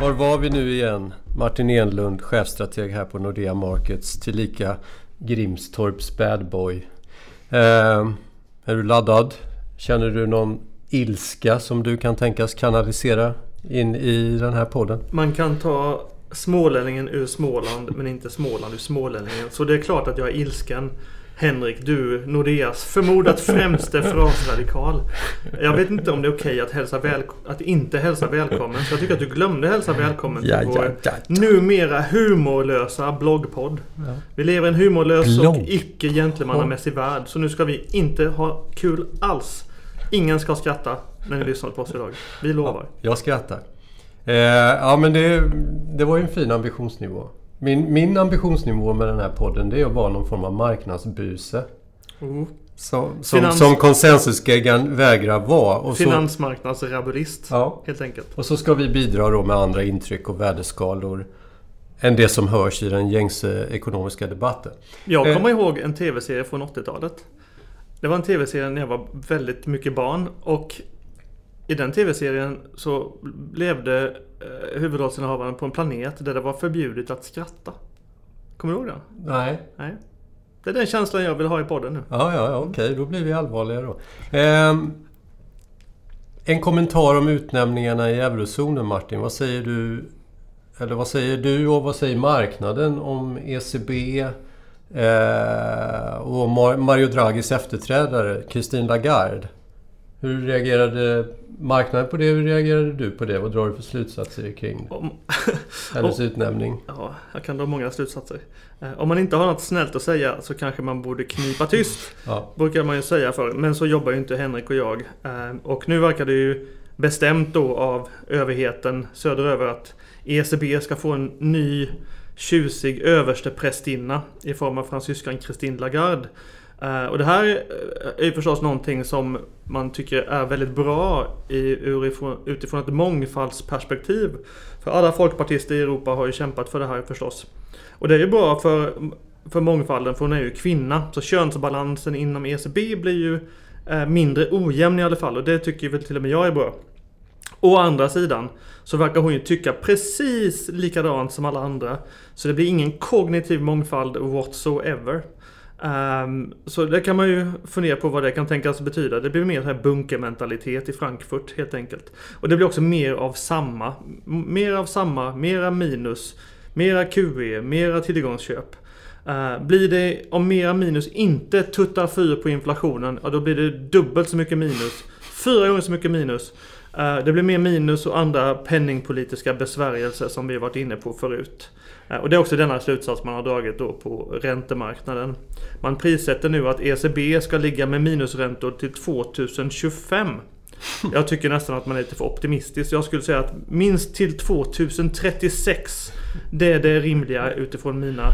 Var var vi nu igen? Martin Enlund, chefstrateg här på Nordea Markets, tillika Grimstorps badboy. Eh, är du laddad? Känner du någon ilska som du kan tänkas kanalisera in i den här podden? Man kan ta smålänningen ur Småland men inte Småland ur smålänningen. Så det är klart att jag är ilsken. Henrik, du Nordeas förmodat främste frasradikal. Jag vet inte om det är okej att, hälsa väl, att inte hälsa välkommen. Så jag tycker att du glömde hälsa välkommen till Ja, vår ja, ja, ja. numera humorlösa bloggpodd. Vi lever i en humorlös Blogg. och icke gentlemannamässig värld. Så nu ska vi inte ha kul alls. Ingen ska skratta när ni lyssnar på oss idag. Vi lovar. Jag skrattar. Eh, ja men det, det var ju en fin ambitionsnivå. Min, min ambitionsnivå med den här podden det är att vara någon form av marknadsbuse. Oh. Som, som, Finans- som konsensusgeggan vägrar vara. Och Finansmarknadsrabulist. ja, Helt enkelt. och så ska vi bidra då med andra intryck och värdeskalor än det som hörs i den gängse ekonomiska debatten. Jag Eh. kommer ihåg en tv-serie från 80-talet. Det var en tv-serie när jag var väldigt mycket barn. Och i den tv-serien så levde eh, huvudrollsinnehavaren på en planet där det var förbjudet att skratta. Kommer du ihåg den? Nej. Nej. Det är den känslan jag vill ha i podden nu. Ja, ja, ja okej. Då blir vi allvarliga då. Ehm, en kommentar om utnämningarna i eurozonen Martin. Vad säger du? Eller vad säger du och vad säger marknaden om ECB eh, och Mar- Mario Draghis efterträdare Christine Lagarde? Hur reagerade marknaden på det? Hur reagerade du på det? Vad drar du för slutsatser kring Om, hennes utnämning? ja, jag kan dra många slutsatser. Eh, Om man inte har något snällt att säga så kanske man borde knipa tyst. Ja. Brukar man ju säga för. Men så jobbar ju inte Henrik och jag. Eh, Och nu verkar det ju bestämt då av överheten söderöver att ECB ska få en ny tjusig översteprästinna i form av fransyskan Christine Lagarde. Eh, och det här eh, är ju förstås någonting som man tycker är väldigt bra i, urifrån, utifrån ett mångfaldsperspektiv. För alla folkpartister i Europa har ju kämpat för det här förstås. Och det är ju bra för, för mångfalden för hon är ju kvinna. Så könsbalansen inom ECB blir ju eh, mindre ojämn i alla fall. Och det tycker väl till och med jag är bra. Å andra sidan så verkar hon ju tycka precis likadant som alla andra. Så det blir ingen kognitiv mångfald whatsoever. Um, så det kan man ju fundera på vad det kan tänkas betyda. Det blir mer så här bunkermentalitet i Frankfurt helt enkelt. Och det blir också mer av samma. Mer av samma, mera minus, mera QE, mera tillgångsköp. Uh, blir det, om mera minus inte tuttar fyr på inflationen, ja då blir det dubbelt så mycket minus. Fyra gånger så mycket minus. Eh, det blir mer minus och andra penningpolitiska besvärjelser som vi varit inne på förut. Eh, och det är också denna slutsats man har dragit då på räntemarknaden. Man prissätter nu att ECB ska ligga med minusräntor till 2025. Jag tycker nästan att man är lite för optimistisk. Jag skulle säga att minst till 2036. Det är det rimliga utifrån mina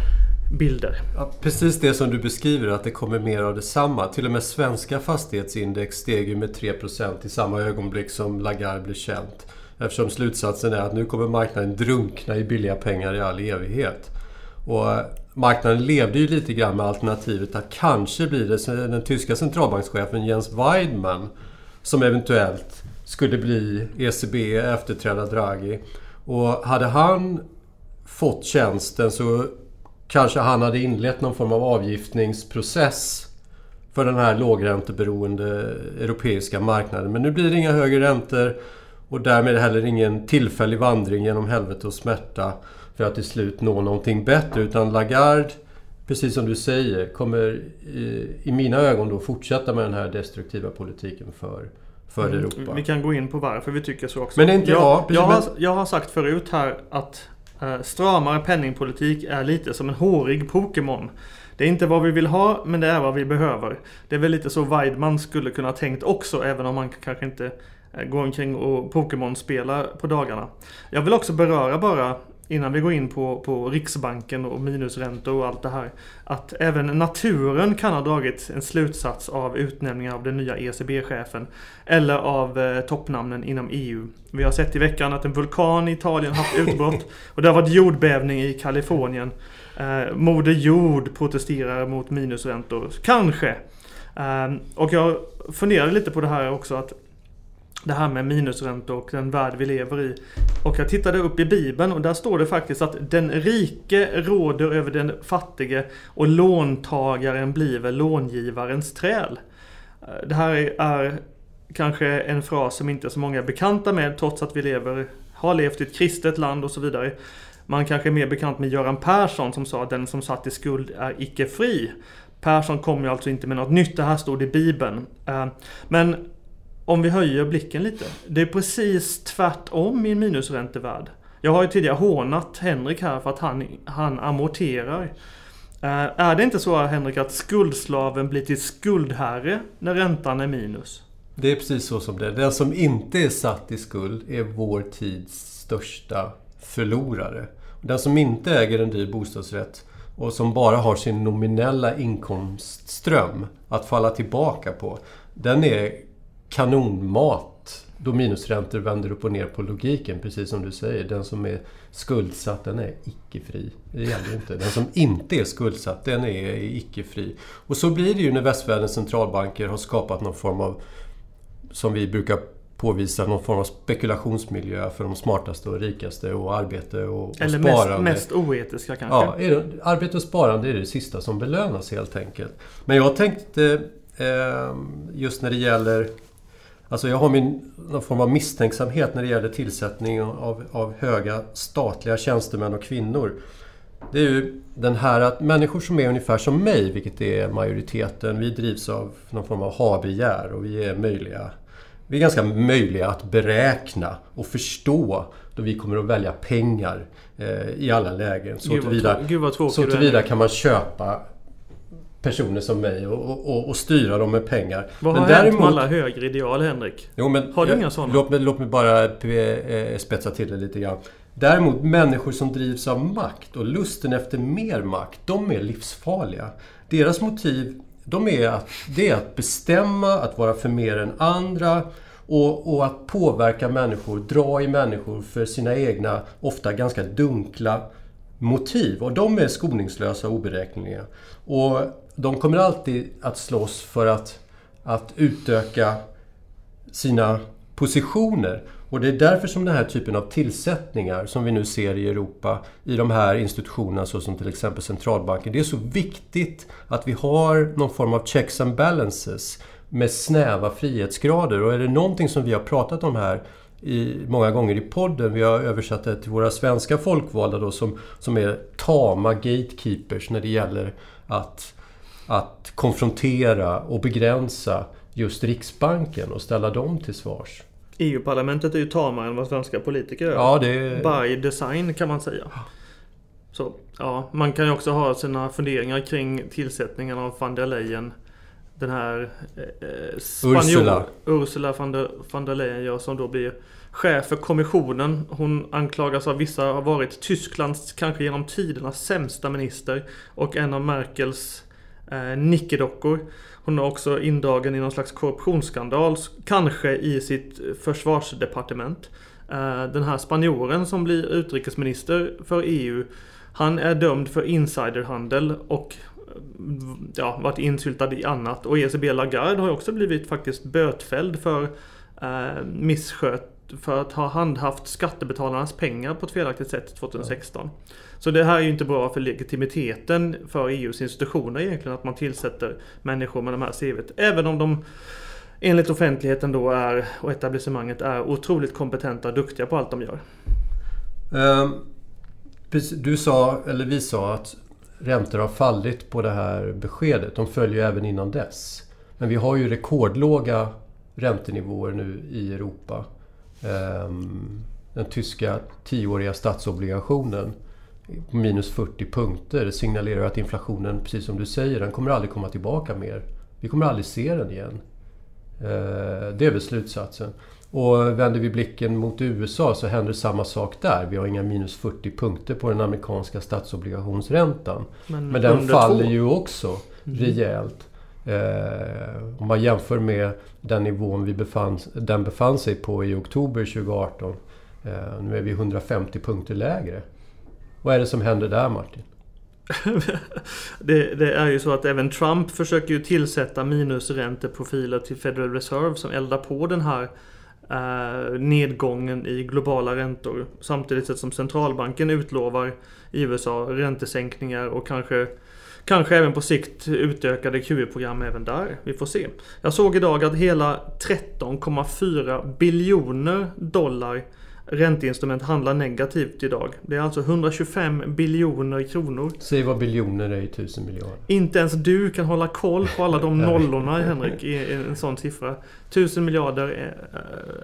bilder. Ja, precis det som du beskriver, att det kommer mer av detsamma. Till och med svenska fastighetsindex steg ju med 3% i samma ögonblick som Lagarde blev känt. Eftersom slutsatsen är att nu kommer marknaden drunkna i billiga pengar i all evighet. Och eh, marknaden levde ju lite grann med alternativet att kanske blir det den tyska centralbankschefen Jens Weidmann som eventuellt skulle bli ECB efterträda Draghi. Och hade han fått tjänsten så kanske han hade inlett någon form av avgiftningsprocess för den här lågränteberoende europeiska marknaden. Men nu blir det inga högre räntor och därmed heller ingen tillfällig vandring genom helvete och smärta för att till slut nå någonting bättre. Utan Lagarde, precis som du säger, kommer i, i mina ögon då fortsätta med den här destruktiva politiken för, för Europa. Mm, Vi kan gå in på varför vi tycker så också. Men inte- jag, ja, precis, jag, har, jag har sagt förut här att Eh, stramare penningpolitik är lite som en hårig Pokémon. Det är inte vad vi vill ha, men det är vad vi behöver. Det är väl lite så Weidman skulle kunna ha tänkt också, även om man kanske inte eh, går omkring och Pokémon-spelar på dagarna. Jag vill också beröra bara, innan vi går in på, på Riksbanken och minusräntor och allt det här, att även naturen kan ha dragit en slutsats av utnämningen av den nya ECB-chefen. Eller av eh, toppnamnen inom EU. Vi har sett i veckan att en vulkan i Italien haft utbrott. och det har varit jordbävning i Kalifornien. Eh, Moder Jord protesterar mot minusräntor. Kanske. Eh, och jag funderade lite på det här också att det här med minusräntor och den värld vi lever i. Och jag tittade upp i Bibeln och där står det faktiskt att den rike råder över den fattige och låntagaren blir långivarens träl. Det här är kanske en fras som inte så många är bekanta med trots att vi lever, har levt i ett kristet land och så vidare. Man kanske är mer bekant med Göran Persson som sa att den som satt i skuld är icke fri. Persson kom ju alltså inte med något nytt, det här stod i Bibeln. Eh, men om vi höjer blicken lite. Det är precis tvärtom i en minusräntevärld. Jag har ju tidigare hånat Henrik här för att han, han amorterar. Eh, är det inte så Henrik att skuldslaven blir till skuldherre när räntan är minus? Det är precis så som det är. Den som inte är satt i skuld är vår tids största förlorare. Den som inte äger en dyr bostadsrätt och som bara har sin nominella inkomstström att falla tillbaka på. Den är kanonmat då minusräntor vänder upp och ner på logiken, precis som du säger. Den som är skuldsatt, den är icke-fri. Det gäller inte. Den som inte är skuldsatt, den är icke-fri. Och så blir det ju när västvärldens centralbanker har skapat någon form av, som vi brukar påvisa, någon form av spekulationsmiljö för de smartaste och rikaste och arbete och, och Eller sparande. Eller mest, mest oetiska kanske? Ja, det, arbete och sparande är det sista som belönas helt enkelt. Men jag tänkte eh, just när det gäller Alltså jag har min någon form av misstänksamhet när det gäller tillsättning av, av höga statliga tjänstemän och kvinnor. Det är ju den här att människor som är ungefär som mig, vilket är majoriteten, vi drivs av någon form av habegär och vi är möjliga vi är ganska möjliga att beräkna och förstå då vi kommer att välja pengar eh, i alla lägen. Så tillvida kan man köpa personer som mig och, och, och styra dem med pengar. Vad har men hänt däremot... med alla högre ideal, Henrik? Jo, men, har du jag, inga sådana? Låt mig, låt mig bara eh, spetsa till det lite grann. Däremot människor som drivs av makt och lusten efter mer makt, de är livsfarliga. Deras motiv de är att, det är att bestämma, att vara för mer än andra och, och, att påverka människor, dra i människor för sina egna, ofta ganska dunkla motiv. Och de är skoningslösa och oberäkneliga. Och de kommer alltid att slåss för att, att utöka sina positioner. Och det är därför som den här typen av tillsättningar som vi nu ser i Europa i de här institutionerna såsom till exempel centralbanken. Det är så viktigt att vi har någon form av checks and balances med snäva frihetsgrader. Och är det någonting som vi har pratat om här i, många gånger i podden. Vi har översatt det till våra svenska folkvalda då som, som är tama gatekeepers när det gäller att, att konfrontera och begränsa just Riksbanken och ställa dem till svars. EU-parlamentet är ju tamare än vad svenska politiker är. Ja, det... By design kan man säga. Så, ja, man kan ju också ha sina funderingar kring tillsättningen av van der Leyen. Den här eh, spanjor, Ursula. Ursula van der, van der Leyen ja, som då blir chef för kommissionen. Hon anklagas av vissa ha varit Tysklands, kanske genom tiderna, sämsta minister. Och en av Merkels eh, nickedockor. Hon är också indragen i någon slags korruptionsskandal, kanske i sitt försvarsdepartement. Eh, den här spanjoren som blir utrikesminister för EU, han är dömd för insiderhandel och eh, ja, varit insyltad i annat. Och ECB Lagarde har också blivit faktiskt bötfälld för eh, missköt för att ha handhaft skattebetalarnas pengar på ett felaktigt sätt 2016. Ja. Så det här är ju inte bra för legitimiteten för EUs institutioner egentligen att man tillsätter människor med de här CVt. Även om de enligt offentligheten då är och etablissemanget är otroligt kompetenta och duktiga på allt de gör. Um, du sa, eller vi sa att räntor har fallit på det här beskedet. De följer även innan dess. Men vi har ju rekordlåga räntenivåer nu i Europa. Um, den tyska tioåriga statsobligationen minus 40 punkter signalerar att inflationen, precis som du säger, den kommer aldrig komma tillbaka mer. Vi kommer aldrig se den igen. Eh, det är väl slutsatsen. Och vänder vi blicken mot USA så händer samma sak där. Vi har inga minus 40 punkter på den amerikanska statsobligationsräntan. Men, Men den faller ju också mm. rejält. Eh, om man jämför med den nivån vi befann, den befann sig på i oktober 2018. Eh, nu är vi 150 punkter lägre. Vad är det som händer där Martin? det, det, är ju så att även Trump försöker ju tillsätta minusränteprofiler till Federal Reserve som eldar på den här eh, nedgången i globala räntor. Samtidigt som centralbanken utlovar i USA räntesänkningar och kanske Kanske även på sikt utökade QE-program även där. Vi får se. Jag såg idag att hela 13,4 biljoner dollar ränteinstrument handlar negativt idag. Det är alltså 125 biljoner kronor. Säg vad biljoner är i tusen miljarder. Inte ens du kan hålla koll på alla de nollorna Henrik i en sån siffra. Tusen miljarder är,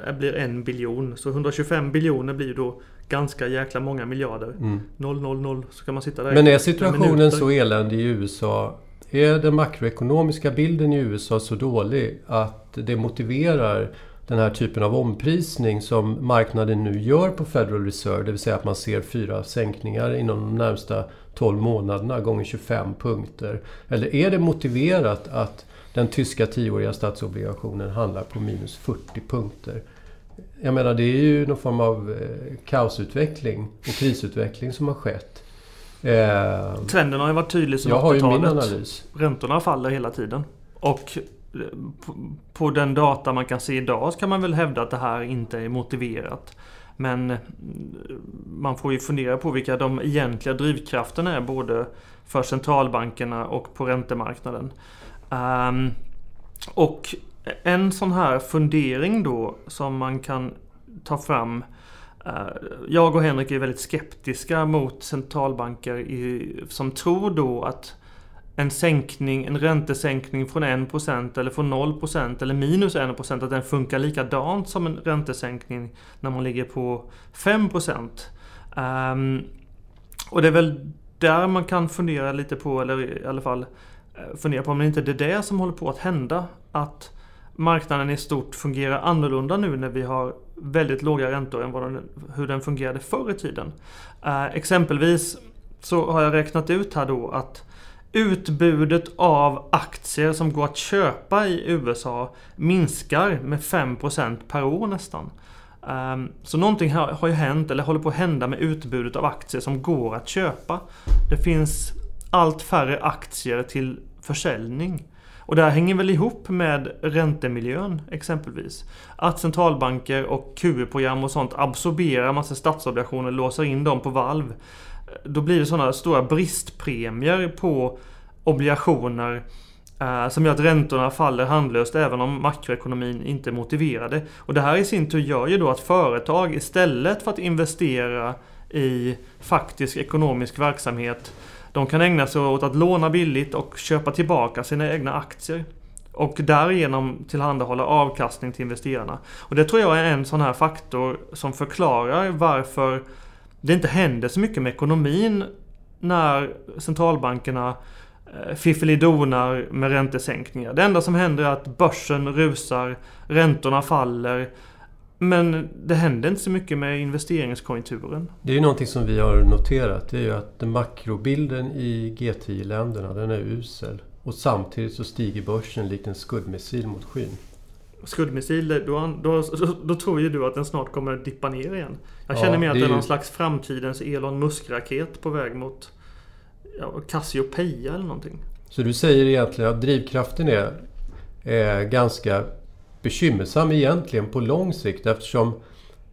är, blir en biljon. Så 125 biljoner blir då ganska jäkla många miljarder. Mm. 000 så kan man sitta där Men är situationen så eländig i USA? Är den makroekonomiska bilden i USA så dålig att det motiverar den här typen av omprisning som marknaden nu gör på Federal Reserve. Det vill säga att man ser fyra sänkningar inom de närmsta 12 månaderna gånger 25 punkter. Eller är det motiverat att den tyska tioåriga statsobligationen handlar på minus 40 punkter? Jag menar det är ju någon form av eh, kaosutveckling och krisutveckling som har skett. Eh, Trenden har ju varit tydlig sedan 80-talet. Jag har ju min analys. Räntorna faller hela tiden. Och på den data man kan se idag så kan man väl hävda att det här inte är motiverat. Men mm, man får ju fundera på vilka de egentliga drivkrafterna är både för centralbankerna och på räntemarknaden. Um, och en sån här fundering då som man kan ta fram eh, jag och Henrik är väldigt skeptiska mot centralbanker i, som tror då att en sänkning, en räntesänkning från 1% eller från 0% eller minus 1% att den funkar likadant som en räntesänkning när man ligger på 5%. Um, ehm, och det är väl där man kan fundera lite på, eller i alla fall eh, fundera på om det inte är det som håller på att hända. Att marknaden i stort fungerar annorlunda nu när vi har väldigt låga räntor än vad den, hur den fungerade förr i tiden. Eh, exempelvis så har jag räknat ut här då att Utbudet av aktier som går att köpa i USA minskar med 5% per år nästan. Ehm, så någonting har ju hänt, eller håller på att hända med utbudet av aktier som går att köpa. Det finns allt färre aktier till försäljning. Och det här hänger väl ihop med räntemiljön exempelvis. Att centralbanker och QE-program och sånt absorberar massa statsobligationer, låser in dem på valv då blir det sådana stora bristpremier på obligationer eh, som gör att räntorna faller handlöst även om makroekonomin inte är motiverade. Och det här i sin tur gör ju då att företag istället för att investera i faktisk ekonomisk verksamhet de kan ägna sig åt att låna billigt och köpa tillbaka sina egna aktier. Och därigenom tillhandahålla avkastning till investerarna. Och det tror jag är en sån här faktor som förklarar varför det inte händer så mycket med ekonomin när centralbankerna eh, fiffelidonar med räntesänkningar. Det enda som händer är att börsen rusar, räntorna faller. Men det händer inte så mycket med investeringskonjunkturen. Det är ju någonting som vi har noterat. Det är ju att makrobilden i G10-länderna den är usel. Och samtidigt så stiger börsen likt en skuddmissil mot skyn skuddmissil, då, då, då, tror ju du att den snart kommer dippa ner igen. Jag känner ja, mer att det är någon slags framtidens Elon Musk-raket på väg mot ja, Cassiopeia eller någonting. Så du säger egentligen att drivkraften är, är ganska bekymmersam egentligen på lång sikt eftersom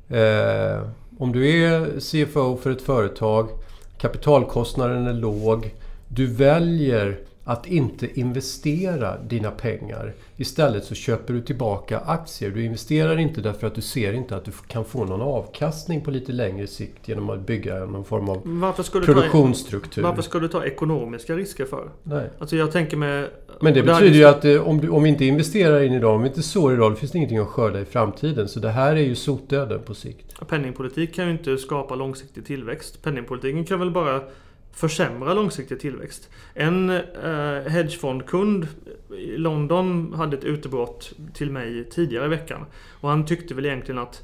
eh, om du är CFO för ett företag, kapitalkostnaden är låg, du väljer att inte investera dina pengar. Istället så köper du tillbaka aktier. Du investerar inte därför att du ser inte att du kan få någon avkastning på lite längre sikt genom att bygga någon form av varför produktionsstruktur. Ta, varför ska du ta ekonomiska risker för? Nej. Alltså jag tänker med... Men det betyder ju att eh, om, du, om vi inte investerar in idag, om vi inte sår idag, då finns det ingenting att skörda i framtiden. Så det här är ju sotdöden på sikt. Penningpolitik kan ju inte skapa långsiktig tillväxt. Penningpolitiken kan väl bara försämra långsiktig tillväxt. En eh, hedgefondkund i London hade ett utbrott till mig tidigare i veckan. Och han tyckte väl egentligen att,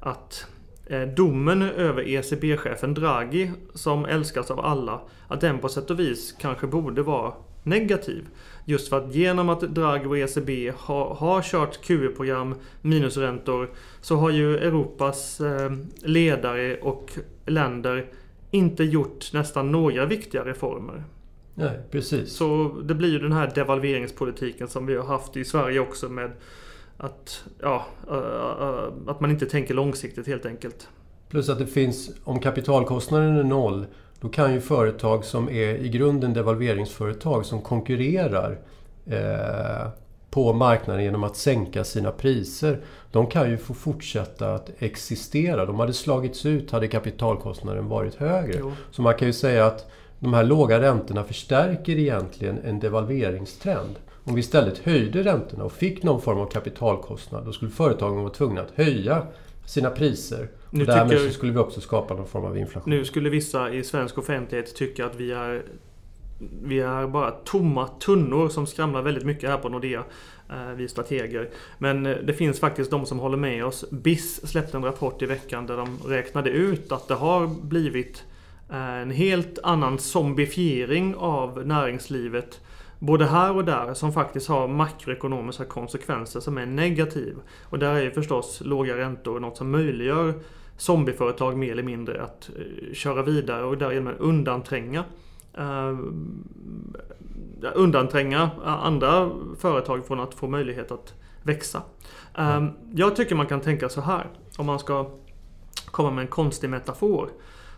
att eh, domen över ECB-chefen Draghi, som älskas av alla, att den på sätt och vis kanske borde vara negativ. Just för att genom att Draghi och ECB har, har kört QE-program, minusräntor, så har ju Europas eh, ledare och länder inte gjort nästan några viktiga reformer. Nej, precis. Så det blir ju den här devalveringspolitiken som vi har haft i Sverige också med att, ja, att man inte tänker långsiktigt helt enkelt. Plus att det finns, om kapitalkostnaden är noll, då kan ju företag som är i grunden devalveringsföretag som konkurrerar eh, på marknaden genom att sänka sina priser. De kan ju få fortsätta att existera. De hade slagits ut hade kapitalkostnaden varit högre. Jo. Så man kan ju säga att de här låga räntorna förstärker egentligen en devalveringstrend. Om vi istället höjde räntorna och fick någon form av kapitalkostnad, då skulle företagen vara tvungna att höja sina priser. Nu och därmed så skulle vi också skapa någon form av inflation. Nu skulle vissa i svensk offentlighet tycka att vi är vi är bara tomma tunnor som skramlar väldigt mycket här på Nordea. Eh, vi strateger. Men eh, det finns faktiskt de som håller med oss. BIS släppte en rapport i veckan där de räknade ut att det har blivit eh, en helt annan zombifiering av näringslivet både här och där som faktiskt har makroekonomiska konsekvenser som är negativ. Och där är förstås låga räntor något som möjliggör zombieföretag mer eller mindre att köra vidare och därigenom undantränga uh, undantränga andra företag från att få möjlighet att växa. Uh, jag tycker man kan tänka så här om man ska komma med en konstig metafor.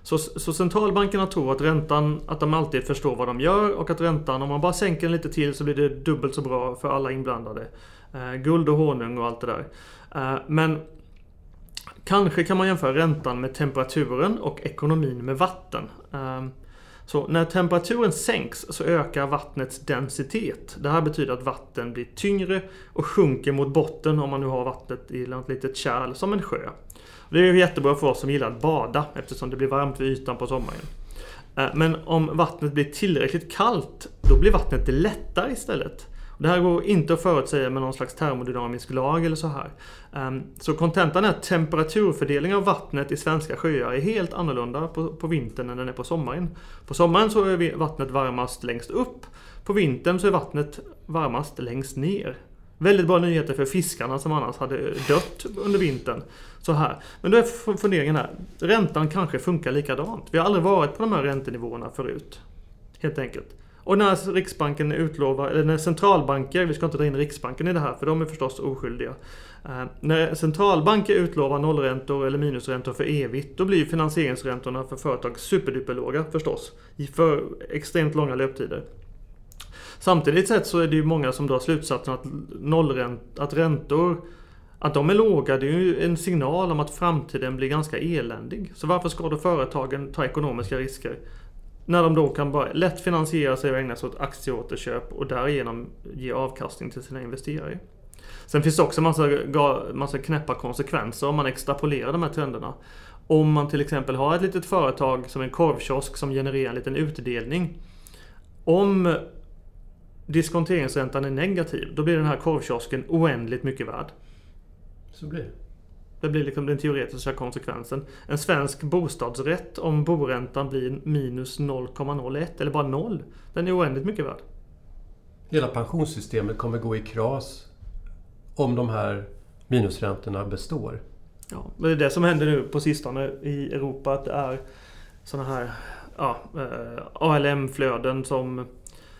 Så, så centralbankerna tror att räntan, att de alltid förstår vad de gör och att räntan, om man bara sänker den lite till så blir det dubbelt så bra för alla inblandade. Eh, guld och honung och allt det där. Eh, men kanske kan man jämföra räntan med temperaturen och ekonomin med vatten. Eh, så när temperaturen sänks så ökar vattnets densitet. Det här betyder att vatten blir tyngre och sjunker mot botten om man nu har vattnet i ett litet kärl som en sjö. Det är jättebra för oss som gillar att bada eftersom det blir varmt vid ytan på sommaren. Eh, men om vattnet blir tillräckligt kallt, då blir vattnet lättare istället. Det här går inte att förutsäga med någon slags termodynamisk lag eller så här. Ehm, så kontentan är att temperaturfördelningen av vattnet i svenska sjöar är helt annorlunda på, på vintern än den är på sommaren. På sommaren så är vattnet varmast längst upp. På vintern så är vattnet varmast längst ner. Väldigt bra nyheter för fiskarna som annars hade dött under vintern. Så här. Men då är funderingen här. Räntan kanske funkar likadant. Vi har aldrig varit på de här räntenivåerna förut. Helt enkelt. Och när Riksbanken utlovar, eller när centralbanker, vi ska inte dra in Riksbanken i det här för de är förstås oskyldiga. Eh, när centralbanker utlovar nollräntor eller minusräntor för evigt, då blir finansieringsräntorna för företag superduperlåga förstås. För extremt långa löptider. Samtidigt sett så är det ju många som drar slutsatsen att nollränt, att räntor att de är låga, det är ju en signal om att framtiden blir ganska eländig. Så varför ska då företagen ta ekonomiska risker? När de då kan bara lätt finansiera sig och ägna sig åt aktieåterköp och därigenom ge avkastning till sina investerare. Sen finns det också massa, massa knäppa konsekvenser om man extrapolerar de här trenderna. Om man till exempel har ett litet företag som en korvkiosk som genererar en liten utdelning. Om diskonteringsräntan är negativ, då blir den här korvkiosken oändligt mycket värd. Så blir det. Det blir liksom den teoretiska konsekvensen. En svensk bostadsrätt, om boräntan blir minus 0,01 eller bara 0, den är oändligt mycket värd. Hela pensionssystemet kommer gå i kras om de här minusräntorna består. Ja, det är det som händer nu på sistone i Europa. Att det är sådana här ja, eh, ALM-flöden som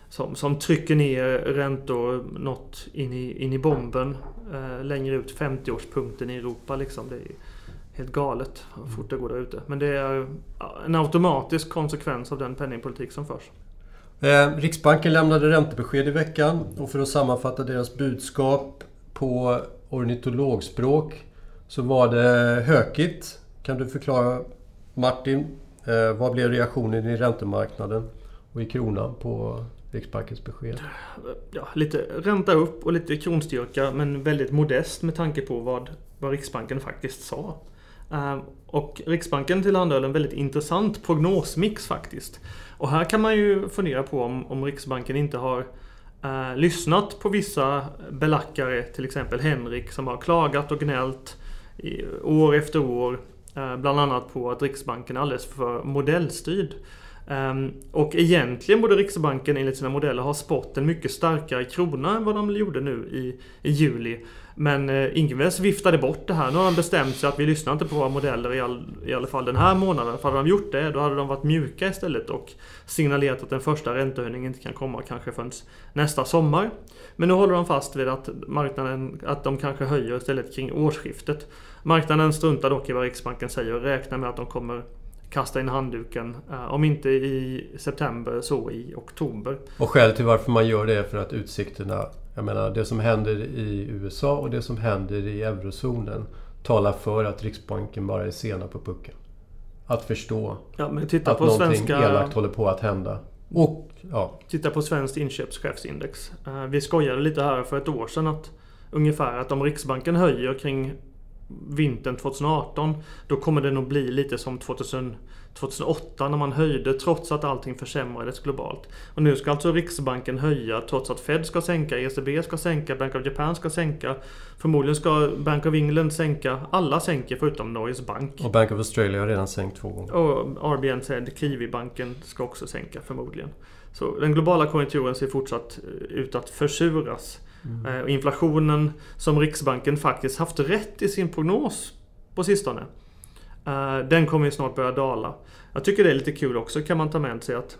som, som trycker ner räntor något in i, in i bomben. Eh, längre ut 50-årspunkten i Europa liksom. Det är helt galet hur fort det går där ute. Men det är en automatisk konsekvens av den penningpolitik som förs. Eh, Riksbanken lämnade räntebesked i veckan och för att sammanfatta deras budskap på ornitologspråk så var det hökigt. Kan du förklara Martin, eh, vad blev reaktionen i räntemarknaden och i kronan på Riksbankens besked? Ja, lite ränta upp och lite kronstyrka men väldigt modest med tanke på vad, vad Riksbanken faktiskt sa. Ehm, och Riksbanken tillhandahöll en väldigt intressant prognosmix faktiskt. Och här kan man ju fundera på om, om Riksbanken inte har eh, lyssnat på vissa belackare, till exempel Henrik som har klagat och gnällt i, år efter år. Eh, bland annat på att Riksbanken är alldeles för modellstyrd. Um, och egentligen borde Riksbanken enligt sina modeller ha spått en mycket starkare krona än vad de gjorde nu i, i juli. Men eh, Ingves viftade bort det här. Nu har de bestämt sig att vi lyssnar inte på våra modeller i, all, i alla fall den här månaden. För hade de gjort det, då hade de varit mjuka istället och signalerat att den första räntehöjningen inte kan komma kanske förrän nästa sommar. Men nu håller de fast vid att marknaden, att de kanske höjer istället kring årsskiftet. Marknaden struntar dock i vad Riksbanken säger och räknar med att de kommer kasta in handduken. Eh, om inte i september så i oktober. Och skälet till varför man gör det är för att utsikterna jag menar det som händer i USA och det som händer i eurozonen talar för att Riksbanken bara är sena på pucken. Att förstå ja, men titta att på någonting svenska... elakt håller på att hända. Och, ja. Titta på svenskt inköpschefsindex. Eh, vi skojade lite här för ett år sedan att ungefär att om Riksbanken höjer kring vintern 2018 då kommer det nog bli lite som 2000 2008 när man höjde trots att allting försämrades globalt. Och nu ska alltså Riksbanken höja trots att Fed ska sänka, ECB ska sänka, Bank of Japan ska sänka. Förmodligen ska Bank of England sänka. Alla sänker förutom Norges Bank. Och Bank of Australia har redan sänkt två gånger. Och RBN Fed, Kiwi-banken ska också sänka förmodligen. Så den globala konjunkturen ser fortsatt ut att försuras. Mm. Eh, inflationen som Riksbanken faktiskt haft rätt i sin prognos på sistone. Eh, den kommer ju snart börja dala. Jag tycker det är lite kul också kan man ta med sig att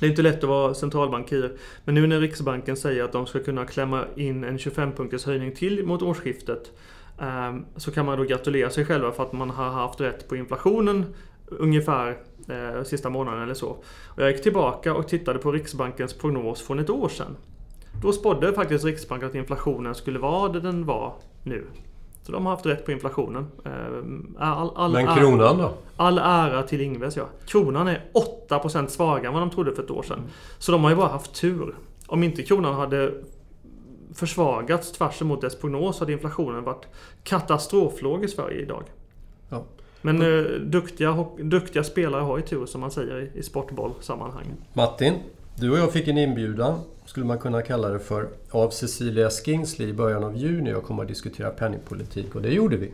det är inte lätt att vara centralbankir. Men nu när Riksbanken säger att de ska kunna klämma in en 25-punkters höjning till mot årsskiftet. Eh, så kan man då gratulera sig själva för att man har haft rätt på inflationen ungefär eh, sista månaden eller så. Och jag gick tillbaka och tittade på Riksbankens prognos från ett år sedan. Då spådde faktiskt Riksbanken att inflationen skulle vara det den var nu. Så de har haft rätt på inflationen. Eh, all, all Men kronan då? All ära till Ingves ja. Kronan är 8% svagare än vad de trodde för ett år sedan. Så de har ju bara haft tur. Om inte kronan hade försvagats tvärs emot dess prognos hade inflationen varit katastroflåg i Sverige idag. Ja. Men eh, duktiga, duktiga spelare har ju tur som man säger i, i sportbollsammanhang. Martin, du och jag fick en inbjudan skulle man kunna kalla det för, av Cecilia Skingsley i början av juni och kommer att diskutera penningpolitik och det gjorde vi.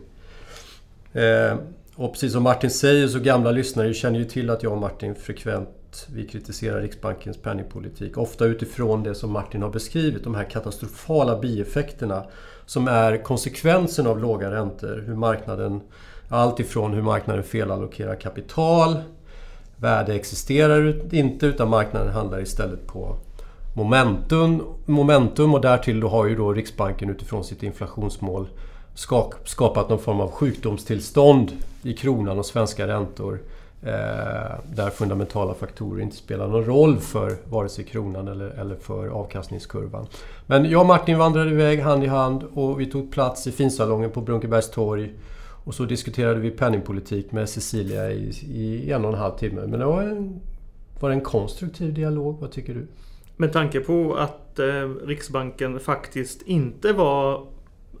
Eh, och precis som Martin säger så gamla lyssnare känner ju till att jag och Martin frekvent vi kritiserar Riksbankens penningpolitik. Ofta utifrån det som Martin har beskrivit, de här katastrofala bieffekterna som är konsekvensen av låga räntor. Hur marknaden, allt ifrån hur marknaden felallokerar kapital, värde existerar inte utan marknaden handlar istället på momentum, momentum och därtill då har ju då Riksbanken utifrån sitt inflationsmål skapat någon form av sjukdomstillstånd i kronan och svenska räntor. Eh, där fundamentala faktorer inte spelar någon roll för vare sig kronan eller, eller för avkastningskurvan. Men jag och Martin vandrade iväg hand i hand och vi tog plats i finsalongen på Brunkebergs torg. Och så diskuterade vi penningpolitik med Cecilia i, i en och en halv timme. Men det var en, var det en konstruktiv dialog, vad tycker du? Med tanke på att eh, Riksbanken faktiskt inte var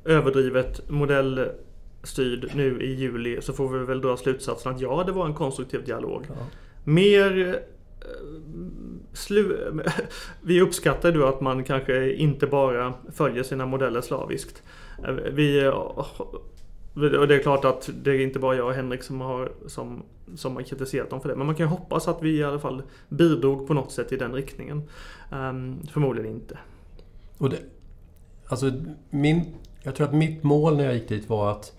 överdrivet modellstyrd nu i juli så får vi väl dra slutsatsen att ja, det var en konstruktiv dialog. Ja. Mer eh, Slu vi uppskattar då att man kanske inte bara följer sina modeller slaviskt. Eh, vi och det är klart att det är inte bara jag och Henrik som har, som, som har kritiserat dem för det. Men man kan ju hoppas att vi i alla fall bidrog på något sätt i den riktningen. Um, förmodligen inte. Och det, alltså min, jag tror att mitt mål när jag gick dit var att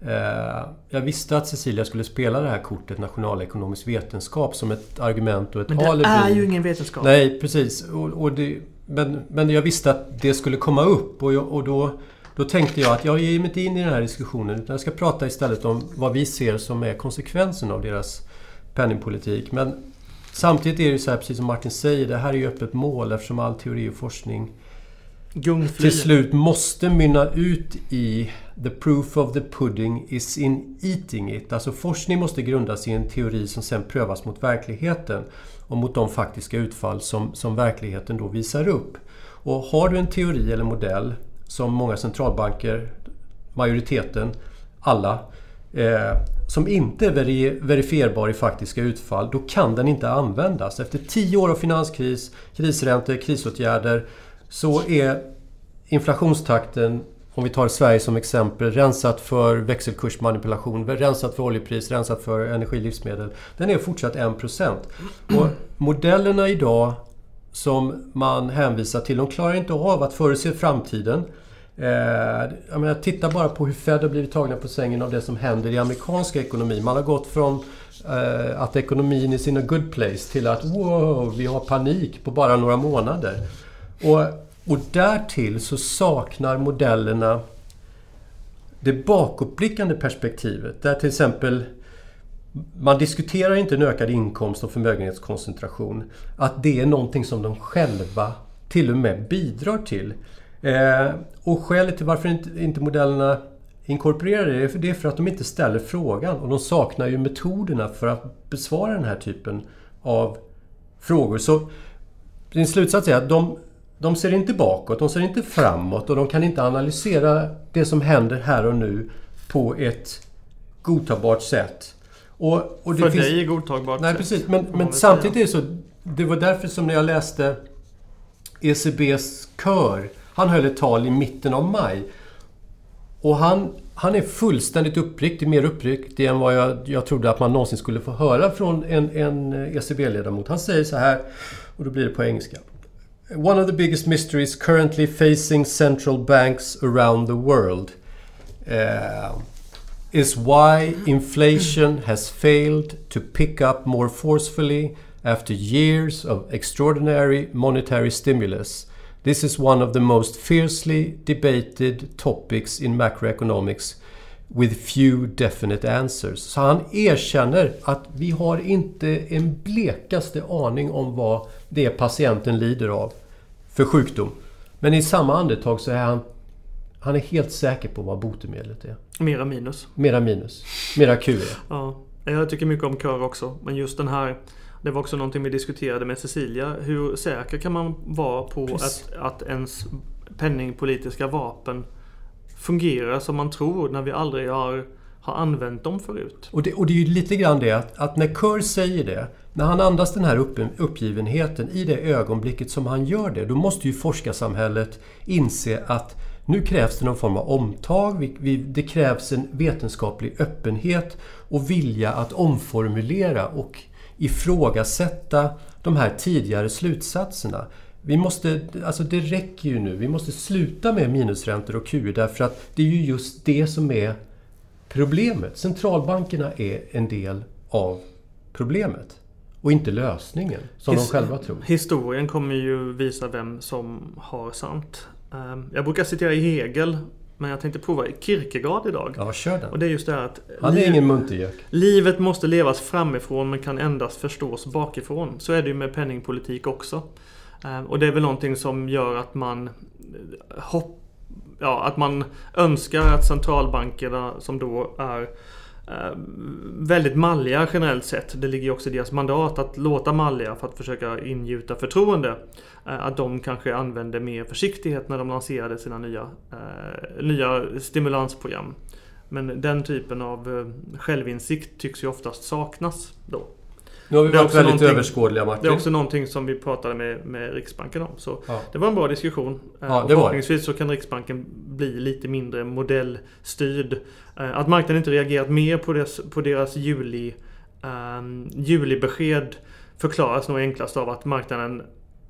eh, jag visste att Cecilia skulle spela det här kortet nationalekonomisk vetenskap som ett argument och ett alibi. Men det alibi. är ju ingen vetenskap. Nej, precis. Och, och det, men, men jag visste att det skulle komma upp och, jag, och då då tänkte jag att jag ger mig inte in i den här diskussionen utan jag ska prata istället om vad vi ser som är konsekvensen av deras penningpolitik. Men samtidigt är det så här, precis som Martin säger, det här är ju öppet mål eftersom all teori och forskning Gungfly. till slut måste mynna ut i The proof of the pudding is in eating it. Alltså forskning måste grundas i en teori som sen prövas mot verkligheten och mot de faktiska utfall som, som verkligheten då visar upp. Och har du en teori eller modell som många centralbanker, majoriteten, alla, eh, som inte är veri verifierbar i faktiska utfall, då kan den inte användas. Efter tio år av finanskris, krisräntor, krisåtgärder, så är inflationstakten, om vi tar Sverige som exempel, rensat för växelkursmanipulation, rensat för oljepris, rensat för energi och livsmedel. Den är fortsatt 1%. Och modellerna idag som man hänvisar till. De klarar inte av att förutse framtiden. Eh, jag menar, titta bara på hur Fed har blivit tagna på sängen av det som händer i amerikanska ekonomi. Man har gått från eh, att ekonomin är in a good place till att wow, vi har panik på bara några månader. Och, och därtill så saknar modellerna det bakåtblickande perspektivet. Där till exempel man diskuterar inte en ökad inkomst och förmögenhetskoncentration. Att det är någonting som de själva till och med bidrar till. Eh, och skälet till varför inte, inte modellerna inkorporerar det, det är för att de inte ställer frågan. Och de saknar ju metoderna för att besvara den här typen av frågor. Så din slutsats är att de, de ser inte bakåt, de ser inte framåt och de kan inte analysera det som händer här och nu på ett godtagbart sätt. Och, och det För finns... dig är godtagbart Nej, precis. Men, men samtidigt är det så... Det var därför som när jag läste ECBs kör. Han höll ett tal i mitten av maj. Och han, han är fullständigt uppriktig, mer uppriktig än vad jag, jag trodde att man någonsin skulle få höra från en, en ECB-ledamot. Han säger så här, och då blir det på engelska. One of the biggest mysteries currently facing central banks around the world uh, is why inflation has failed to pick up more forcefully after years of extraordinary monetary stimulus. This is one of the most fiercely debated topics in macroeconomics with few definite answers. Så han erkänner att vi har inte en blekaste aning om vad det patienten lider av för sjukdom. Men i samma andetag så är han, han är helt säker på vad botemedlet är. Mera minus. Mera minus. Mera QE. ja, jag tycker mycket om kör också. Men just den här det var också någonting vi diskuterade med Cecilia. Hur säker kan man vara på att, att ens penningpolitiska vapen fungerar som man tror när vi aldrig har, har använt dem förut? Och det, och det är ju lite grann det att, att när Kerr säger det, när han andas den här upp, uppgivenheten i det ögonblicket som han gör det, då måste ju forskarsamhället inse att nu krävs det någon form av omtag. Vi, vi, det krävs en vetenskaplig öppenhet och vilja att omformulera och ifrågasätta de här tidigare slutsatserna. Vi måste, alltså det räcker ju nu. Vi måste sluta med minusräntor och QE därför att det är ju just det som är problemet. Centralbankerna är en del av problemet. Och inte lösningen, som His de själva tror. Historien kommer ju visa vem som har sant. Ehm, jag brukar citera Hegel men jag tänkte prova Kierkegaard idag. Ja, kör den. Och det är just det här att... Han är ingen muntergök. Livet måste levas framifrån men kan endast förstås bakifrån. Så är det ju med penningpolitik också. Ehm, och det är väl någonting som gör att man hopp, ja, att man önskar att centralbankerna som då är Eh, Eh, väldigt malliga generellt sett. Det ligger ju också i deras mandat att låta malliga för att försöka ingjuta förtroende. Eh, att de kanske använde mer försiktighet när de lanserade sina nya, eh, nya stimulansprogram. Men den typen av självinsikt tycks ju oftast saknas då. Nu har vi varit väldigt överskådliga Martin. Det är också någonting som vi pratade med, med Riksbanken om. Så ja. Det var en bra diskussion. Ja, det förhoppningsvis så kan Riksbanken bli lite mindre modellstyrd. Eh, att marknaden inte reagerat mer på deras, på deras juli, um, julibesked förklaras nog enklast av att marknaden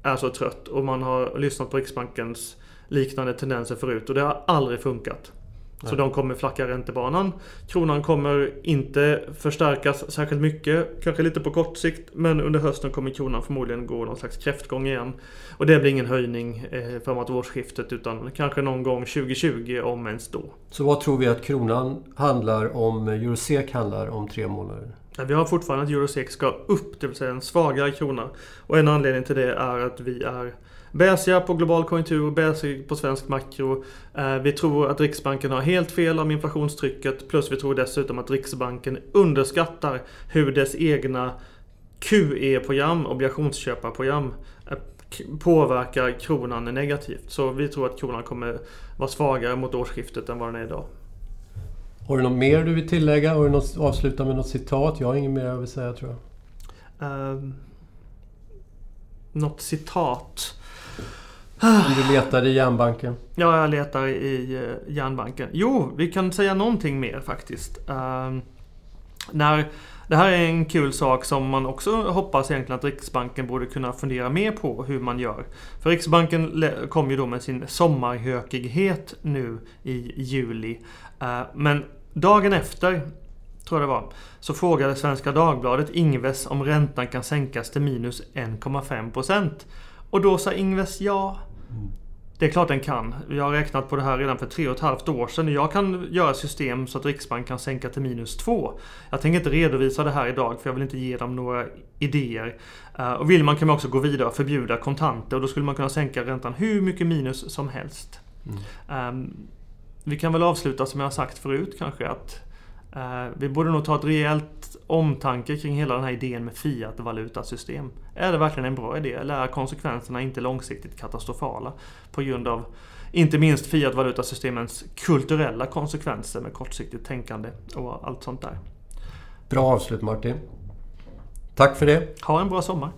är så trött och man har lyssnat på Riksbankens liknande tendenser förut och det har aldrig funkat. Så Nej. de kommer flacka räntebanan. Kronan kommer inte förstärkas särskilt mycket. Kanske lite på kort sikt. Men under hösten kommer kronan förmodligen gå någon slags kräftgång igen. Och det blir ingen höjning eh, framåt årsskiftet utan kanske någon gång 2020 om ens då. Så vad tror vi att kronan handlar om, Eurosec handlar om tre månader? Vi har fortfarande att Eurosec ska upp, det vill säga en svagare krona. Och en anledning till det är att vi är Bäsiga på global konjunktur, bäsiga på svensk makro. Eh, vi tror att Riksbanken har helt fel om inflationstrycket. Plus vi tror dessutom att Riksbanken underskattar hur dess egna QE-program, obligationsköparprogram, eh, påverkar kronan negativt. Så vi tror att kronan kommer vara svagare mot årsskiftet än vad den är idag. Har du något mer du vill tillägga? Har du något, avsluta med något citat? Jag har inget mer jag vill säga tror jag. Uh, något citat? Om du letar i järnbanken? Ja, jag letar i eh, järnbanken. Jo, vi kan säga någonting mer faktiskt. Uh, när det här är en kul sak som man också hoppas egentligen att Riksbanken borde kunna fundera mer på hur man gör. För Riksbanken kom ju då med sin sommarhökighet nu i juli. Uh, men dagen efter, tror jag det var, så frågade Svenska Dagbladet Ingves om räntan kan sänkas till minus 1,5%. Och då sa Ingves ja. Det är klart den kan. Jag har räknat på det här redan för tre och ett halvt år sedan. Jag kan göra system så att Riksbanken kan sänka till minus två. Jag tänker inte redovisa det här idag för jag vill inte ge dem några idéer. Eh, och vill man kan man också gå vidare och förbjuda kontanter och då skulle man kunna sänka räntan hur mycket minus som helst. Mm. Um, vi kan väl avsluta som jag har sagt förut kanske att uh, vi borde nog ta ett rejält omtanke kring hela den här idén med fiat-valutasystem. Är det verkligen en bra idé eller är konsekvenserna inte långsiktigt katastrofala? På grund av inte minst fiat-valutasystemens kulturella konsekvenser med kortsiktigt tänkande och allt sånt där. Bra avslut Martin. Tack för det. Ha en bra sommar.